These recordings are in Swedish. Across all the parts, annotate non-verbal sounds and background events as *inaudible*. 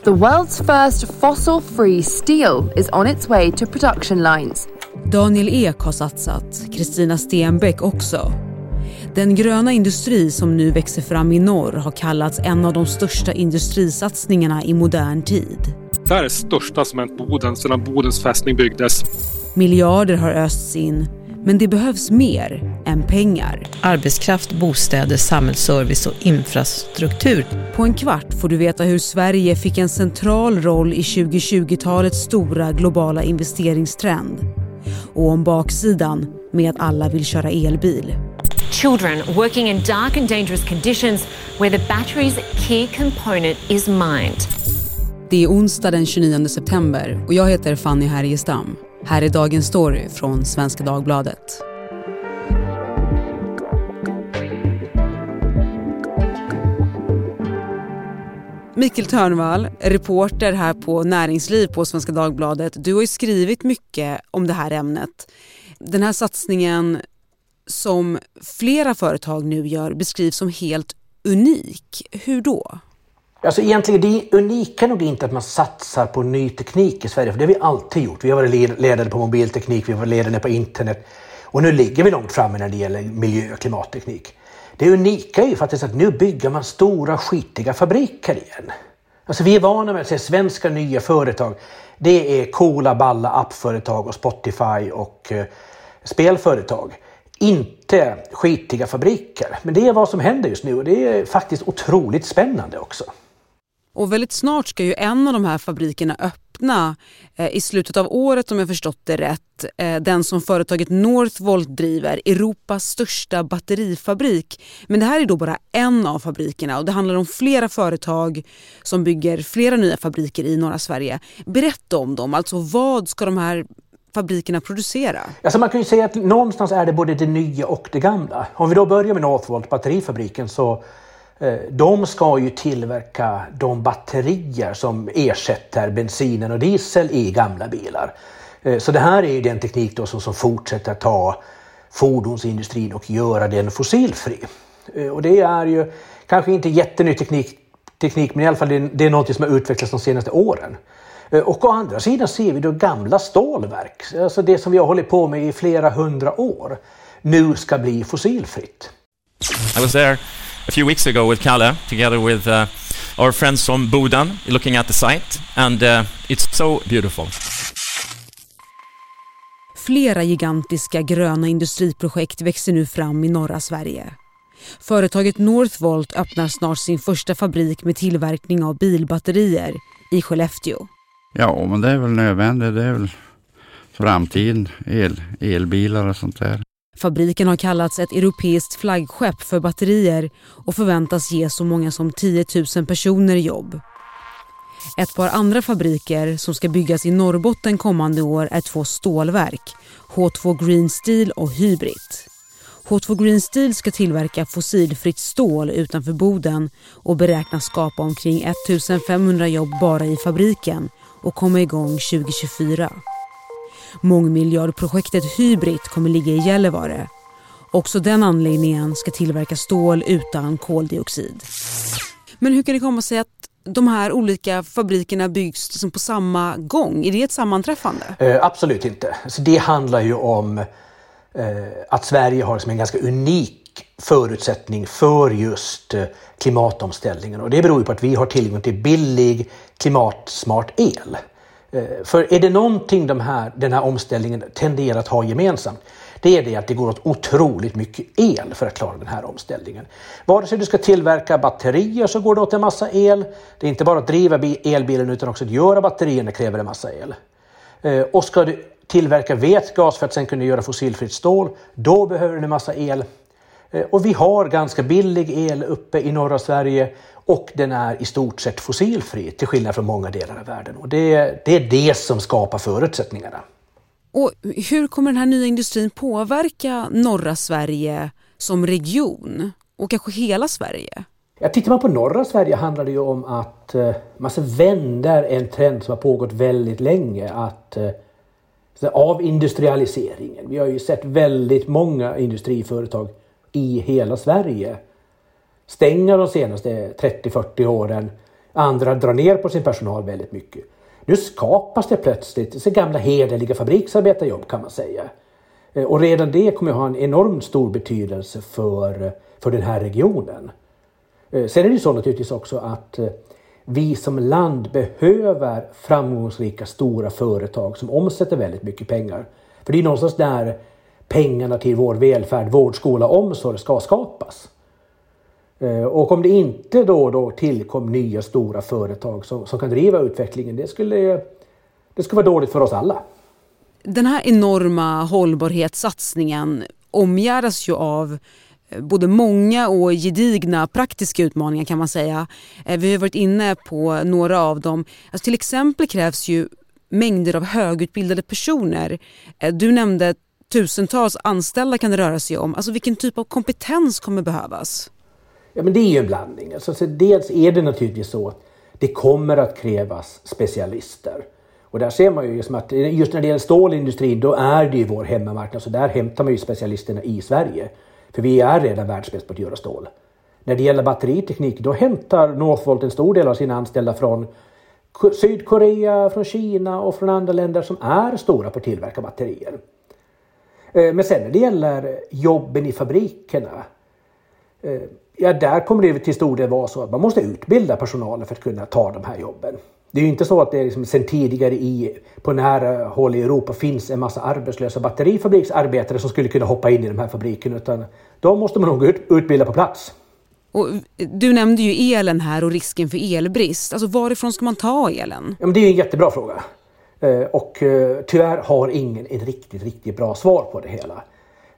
The world's first fossil-free steel is on its way to production lines. Daniel Ek har satsat, Kristina Stenbeck också. Den gröna industri som nu växer fram i norr har kallats en av de största industrisatsningarna i modern tid. Det här är det största som hänt Boden sedan Bodens fästning byggdes. Miljarder har östs in, men det behövs mer än pengar. Arbetskraft, bostäder, samhällsservice och infrastruktur. På en kvart får du veta hur Sverige fick en central roll i 2020-talets stora globala investeringstrend. Och om baksidan med att alla vill köra elbil. Children working in dark and dangerous conditions where the battery's key component is mined. Det är onsdag den 29 september och jag heter Fanny Härgestam. Här är dagens story från Svenska Dagbladet. Mikael Törnvall, reporter här på Näringsliv på Svenska Dagbladet. Du har ju skrivit mycket om det här ämnet. Den här satsningen som flera företag nu gör beskrivs som helt unik. Hur då? Alltså egentligen det unika nog inte att man satsar på ny teknik i Sverige, för det har vi alltid gjort. Vi har varit ledande på mobilteknik, vi har varit ledande på internet och nu ligger vi långt framme när det gäller miljö och klimatteknik. Det unika är ju faktiskt att nu bygger man stora skitiga fabriker igen. Alltså vi är vana med att se svenska nya företag. Det är coola, balla appföretag och Spotify och eh, spelföretag. Inte skitiga fabriker. Men det är vad som händer just nu och det är faktiskt otroligt spännande också. Och väldigt snart ska ju en av de här fabrikerna öppna eh, i slutet av året om jag förstått det rätt. Eh, den som företaget Northvolt driver, Europas största batterifabrik. Men det här är då bara en av fabrikerna och det handlar om flera företag som bygger flera nya fabriker i norra Sverige. Berätta om dem, alltså vad ska de här fabrikerna producera? Alltså man kan ju säga att någonstans är det både det nya och det gamla. Om vi då börjar med Northvolt, batterifabriken, så Eh, de ska ju tillverka de batterier som ersätter bensinen och diesel i gamla bilar. Eh, så det här är ju den teknik då som, som fortsätter ta fordonsindustrin och göra den fossilfri. Eh, och det är ju kanske inte jätteny teknik, teknik men i alla fall det, det är något som har utvecklats de senaste åren. Och å andra sidan ser vi då gamla stålverk, alltså det som vi har hållit på med i flera hundra år, nu ska bli fossilfritt. I was there a few weeks ago with Kalle, together with uh, our friends from Boden, looking at the site, and uh, it's so beautiful. Flera gigantiska gröna industriprojekt växer nu fram i norra Sverige. Företaget Northvolt öppnar snart sin första fabrik med tillverkning av bilbatterier i Skellefteå. Ja, men det är väl nödvändigt. Det är väl framtiden, el, elbilar och sånt där. Fabriken har kallats ett europeiskt flaggskepp för batterier och förväntas ge så många som 10 000 personer jobb. Ett par andra fabriker som ska byggas i Norrbotten kommande år är två stålverk, H2 Green Steel och Hybrid. H2 Green Steel ska tillverka fossilfritt stål utanför Boden och beräknas skapa omkring 1500 jobb bara i fabriken och komma igång 2024. Mångmiljardprojektet Hybrid kommer ligga i Gällivare. Också den anläggningen ska tillverka stål utan koldioxid. Men hur kan det komma sig att de här olika fabrikerna byggs liksom på samma gång? Är det ett sammanträffande? Eh, absolut inte. Så det handlar ju om eh, att Sverige har liksom en ganska unik förutsättning för just eh, klimatomställningen. Och det beror ju på att vi har tillgång till billig klimatsmart el. Eh, för är det någonting de här, den här omställningen tenderar att ha gemensamt det är det att det går åt otroligt mycket el för att klara den här omställningen. Vare sig du ska tillverka batterier så går det åt en massa el. Det är inte bara att driva elbilen utan också att göra batterierna kräver en massa el. Eh, och ska du tillverka vätgas för att sen kunna göra fossilfritt stål, då behöver du en massa el. Eh, och vi har ganska billig el uppe i norra Sverige och den är i stort sett fossilfri till skillnad från många delar av världen. Och det, det är det som skapar förutsättningarna. Och hur kommer den här nya industrin påverka norra Sverige som region och kanske hela Sverige? Ja, tittar man på norra Sverige handlar det ju om att uh, man vända en trend som har pågått väldigt länge. Att uh, av industrialiseringen. Vi har ju sett väldigt många industriföretag i hela Sverige stänga de senaste 30-40 åren Andra drar ner på sin personal väldigt mycket. Nu skapas det plötsligt så gamla hederliga fabriksarbetarjobb kan man säga. Eh, och redan det kommer att ha en enormt stor betydelse för, för den här regionen. Eh, sen är det så naturligtvis också att eh, vi som land behöver framgångsrika stora företag som omsätter väldigt mycket pengar. För det är någonstans där pengarna till vår välfärd, vård, skola och omsorg ska skapas. Eh, och om det inte då och då tillkom nya stora företag som, som kan driva utvecklingen, det skulle, det skulle vara dåligt för oss alla. Den här enorma hållbarhetssatsningen omgärdas ju av eh, både många och gedigna praktiska utmaningar kan man säga. Eh, vi har varit inne på några av dem. Alltså till exempel krävs ju mängder av högutbildade personer. Du nämnde tusentals anställda kan det röra sig om. Alltså vilken typ av kompetens kommer behövas? Ja, men det är ju en blandning. Alltså, dels är det naturligtvis så att det kommer att krävas specialister. Och där ser man ju just att just när det gäller stålindustrin då är det ju vår hemmamarknad så där hämtar man ju specialisterna i Sverige. För vi är redan världsbäst på att göra stål. När det gäller batteriteknik då hämtar Northvolt en stor del av sina anställda från Sydkorea, från Kina och från andra länder som är stora på att tillverka batterier. Eh, men sen när det gäller jobben i fabrikerna. Eh, ja, där kommer det till stor del vara så att man måste utbilda personalen för att kunna ta de här jobben. Det är ju inte så att det liksom sen tidigare i, på nära håll i Europa finns en massa arbetslösa batterifabriksarbetare som skulle kunna hoppa in i de här fabrikerna utan de måste man nog ut, utbilda på plats. Och du nämnde ju elen här och risken för elbrist. Alltså varifrån ska man ta elen? Ja, men det är en jättebra fråga. Eh, och eh, tyvärr har ingen ett riktigt, riktigt bra svar på det hela.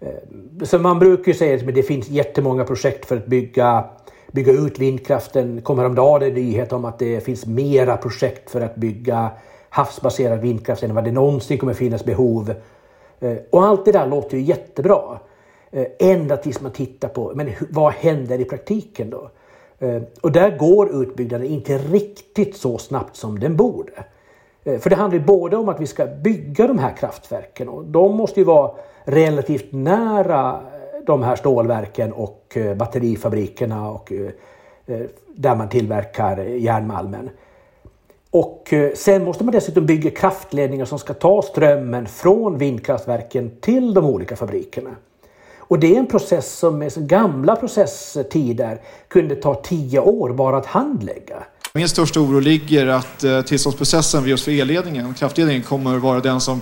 Eh, så man brukar ju säga att det finns jättemånga projekt för att bygga bygga ut vindkraften. kom häromdagen en nyhet om att det finns mera projekt för att bygga havsbaserad vindkraft än vad det någonsin kommer finnas behov. Och allt det där låter ju jättebra. Ända tills man tittar på men vad händer i praktiken då? Och där går utbyggnaden inte riktigt så snabbt som den borde. Eh, för det handlar både om att vi ska bygga de här kraftverken och de måste ju vara relativt nära eh, de här stålverken och eh, batterifabrikerna och där man tillverkar järnmalmen. Och sen måste man dessutom bygga kraftledningar som ska ta strömmen från vindkraftverken till de olika fabrikerna. Och det är en process som med gamla processtider kunde ta tio år bara att handlägga. Min största oro ligger att tillståndsprocessen just för elledningen, kraftledningen, kommer vara den som,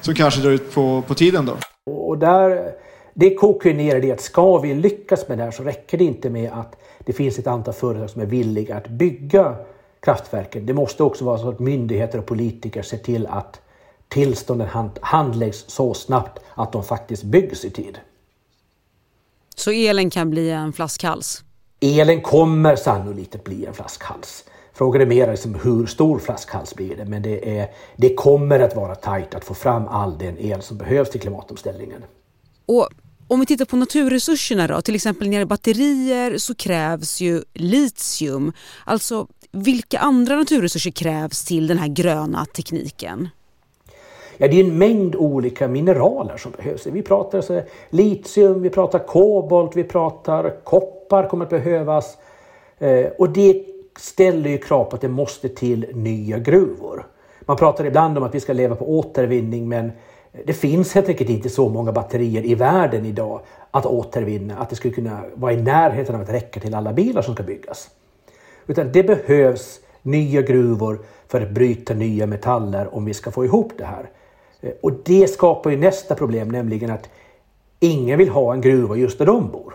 som kanske drar ut på, på tiden. Då. Och där det kokar ner i det att ska vi lyckas med det här så räcker det inte med att det finns ett antal företag som är villiga att bygga kraftverken. Det måste också vara så att myndigheter och politiker ser till att tillstånden handläggs så snabbt att de faktiskt byggs i tid. Så elen kan bli en flaskhals? Elen kommer sannolikt att bli en flaskhals. Frågan är mer liksom hur stor flaskhals blir det, men det, är, det kommer att vara tajt att få fram all den el som behövs till klimatomställningen. Och om vi tittar på naturresurserna då, till exempel när det gäller batterier så krävs ju litium. Alltså vilka andra naturresurser krävs till den här gröna tekniken? Ja, det är en mängd olika mineraler som behövs. Vi pratar så, litium, vi pratar kobolt, vi pratar koppar kommer att behövas. Eh, och det ställer ju krav på att det måste till nya gruvor. Man pratar ibland om att vi ska leva på återvinning men det finns helt enkelt inte så många batterier i världen idag att återvinna att det skulle kunna vara i närheten av att räcka till alla bilar som ska byggas. Utan det behövs nya gruvor för att bryta nya metaller om vi ska få ihop det här. Eh, och det skapar ju nästa problem, nämligen att ingen vill ha en gruva just där de bor.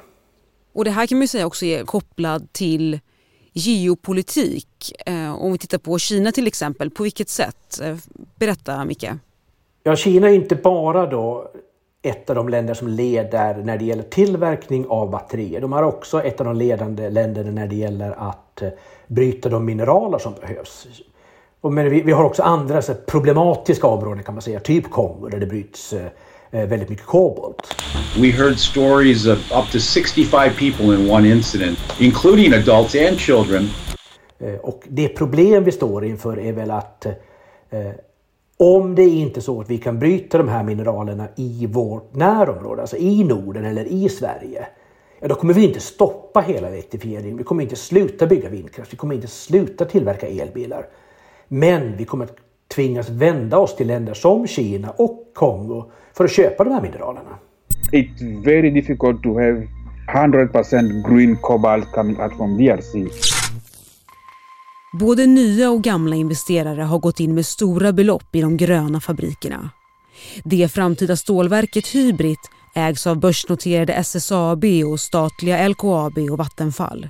Och det här kan man ju säga också är kopplat till geopolitik. Eh, om vi tittar på Kina till exempel, på vilket sätt? Eh, berätta Micke. Ja, Kina är inte bara då ett av de länder som leder när det gäller tillverkning av batterier. De är också ett av de ledande länderna när det gäller att bryta de mineraler som behövs. Men vi, vi har också andra så problematiska områden kan man säga, typ Kongo där det bryts eh, eh, väldigt mycket kobolt. We heard stories of up to 65 people in one incident, including adults and children. Och det problem vi står inför är väl att om det är inte så att vi kan bryta de här mineralerna i vårt närområde, alltså i Norden eller i Sverige, ja, då kommer vi inte stoppa hela elektrifieringen. Vi kommer inte sluta bygga vindkraft. Vi kommer inte sluta tillverka elbilar. Men vi kommer att tvingas vända oss till länder som Kina och Kongo för att köpa de här mineralerna. It's very difficult to have 100% green cobalt coming out from DRC. Både nya och gamla investerare har gått in med stora belopp i de gröna fabrikerna. Det framtida stålverket Hybrid ägs av börsnoterade SSAB och statliga LKAB och Vattenfall.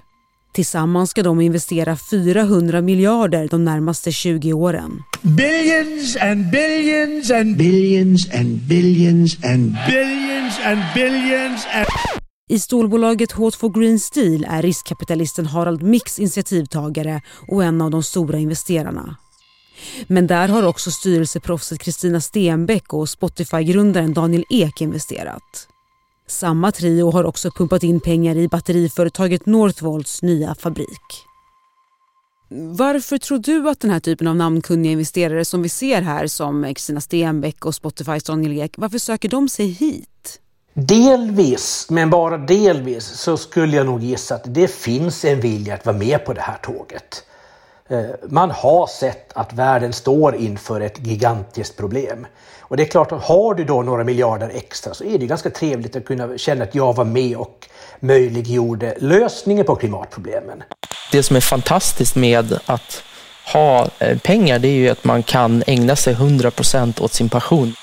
Tillsammans ska de investera 400 miljarder de närmaste 20 åren. Billions and billions and billions and billions and billions and billions and... I stålbolaget H2 Green Steel är riskkapitalisten Harald Mix initiativtagare och en av de stora investerarna. Men där har också styrelseproffset Kristina Stenbeck och Spotify-grundaren Daniel Ek investerat. Samma trio har också pumpat in pengar i batteriföretaget Northvolts nya fabrik. Varför tror du att den här typen av namnkunniga investerare som vi ser här som Kristina Stenbeck och Spotifys Daniel Ek, varför söker de sig hit? Delvis, men bara delvis, så skulle jag nog gissa att det finns en vilja att vara med på det här tåget. Eh, man har sett att världen står inför ett gigantiskt problem. Och det är klart att har du då några miljarder extra så är det ganska trevligt att kunna känna att jag var med och möjliggjorde lösningen på klimatproblemen. Det som är fantastiskt med att ha eh, pengar det är ju att man kan ägna sig 100% åt sin passion.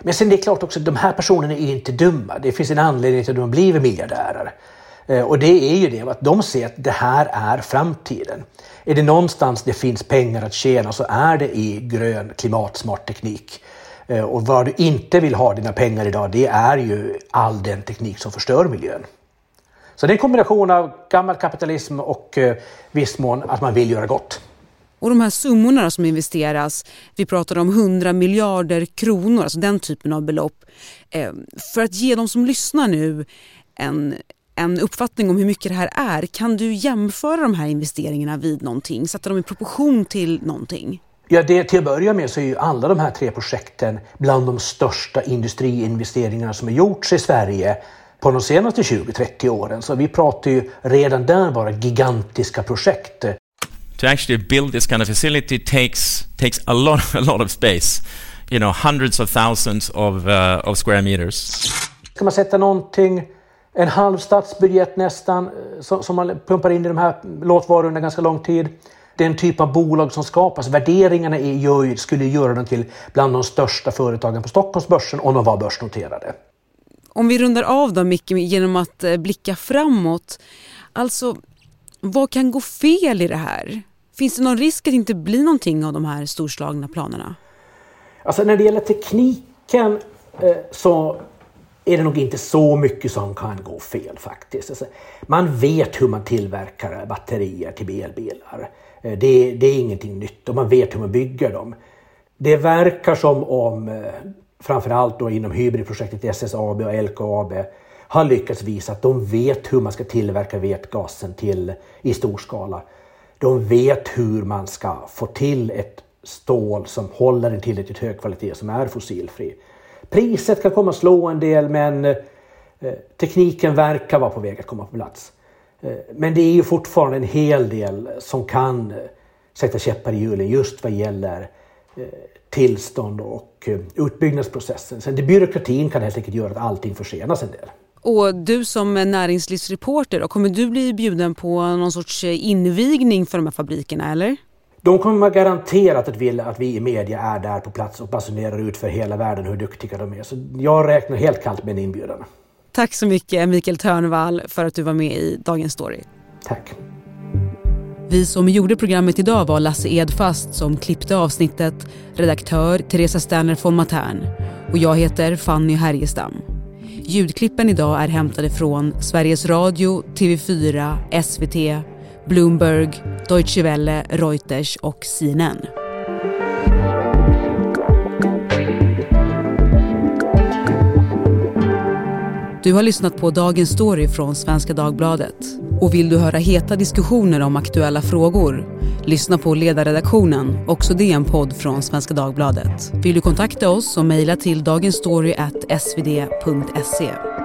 Men sen det är klart också att de här personerna är inte dumma. Det finns en anledning till att de blivit miljardärer. Eh, och det är ju det att de ser att det här är framtiden. Är det någonstans det finns pengar att tjäna så är det i grön klimatsmart teknik. Eh, och vad du inte vill ha dina pengar idag det är ju all den teknik som förstör miljön. Så det är en kombination av gammal kapitalism och eh, viss mån att man vill göra gott. Och de här summorna som investeras, vi pratar om 100 miljarder kronor, alltså den typen av belopp. För att ge de som lyssnar nu en, en uppfattning om hur mycket det här är, kan du jämföra de här investeringarna vid någonting? Sätta dem i proportion till någonting? Ja, det, till att börja med så är ju alla de här tre projekten bland de största industriinvesteringarna som har gjorts i Sverige på de senaste 20-30 åren. Så vi pratar ju redan där bara gigantiska projekt. To actually build this kind of facility takes, takes a, lot, *laughs* a lot of space. You know, hundreds of thousands of, uh, of square meters. Ska man sätta någonting, en halv statsbudget nästan, som, som man pumpar in i de här, låt vara under ganska lång tid den typ av bolag som skapas. Värderingarna är, gör, skulle göra dem till bland de största företagen på Stockholmsbörsen om de var börsnoterade. Om vi rundar av då Micke genom att eh, blicka framåt. Alltså, vad kan gå fel i det här? Finns det någon risk att det inte blir någonting av de här storslagna planerna? Alltså när det gäller tekniken eh, så är det nog inte så mycket som kan gå fel faktiskt. Alltså, man vet hur man tillverkar batterier till elbilar. Eh, det, det, är ingenting nytt och man vet hur man bygger dem. Det verkar som om eh, framförallt då inom hybridprojektet SSAB och LKAB har lyckats visa att de vet hur man ska tillverka vätgasen till, i stor skala. De vet hur man ska få till ett stål som håller en tillräckligt hög kvalitet som är fossilfri. Priset kan komma att slå en del men eh, tekniken verkar vara på väg att komma på plats. Eh, men det är ju fortfarande en hel del som kan eh, sätta käppar i hjulen just vad gäller tillstånd och utbyggnadsprocessen. Sen det byråkratin kan helt enkelt göra att allting försenas en del. Och du som näringslivsreporter, kommer du bli bjuden på någon sorts invigning för de här fabrikerna eller? De kommer garanterat att vilja att vi i media är där på plats och basunerar ut för hela världen hur duktiga de är. Så jag räknar helt kallt med en inbjudan. Tack så mycket Mikael Törnvall för att du var med i Dagens Story. Tack. Vi som gjorde programmet idag var Lasse Edfast som klippte avsnittet, redaktör Teresa Sterner von Matern och jag heter Fanny Härgestam. Ljudklippen idag är hämtade från Sveriges Radio, TV4, SVT, Bloomberg, Deutsche Welle, Reuters och CNN. Du har lyssnat på Dagens Story från Svenska Dagbladet. Och vill du höra heta diskussioner om aktuella frågor? Lyssna på Ledarredaktionen, också det en podd från Svenska Dagbladet. Vill du kontakta oss så mejla till dagensstory.svd.se.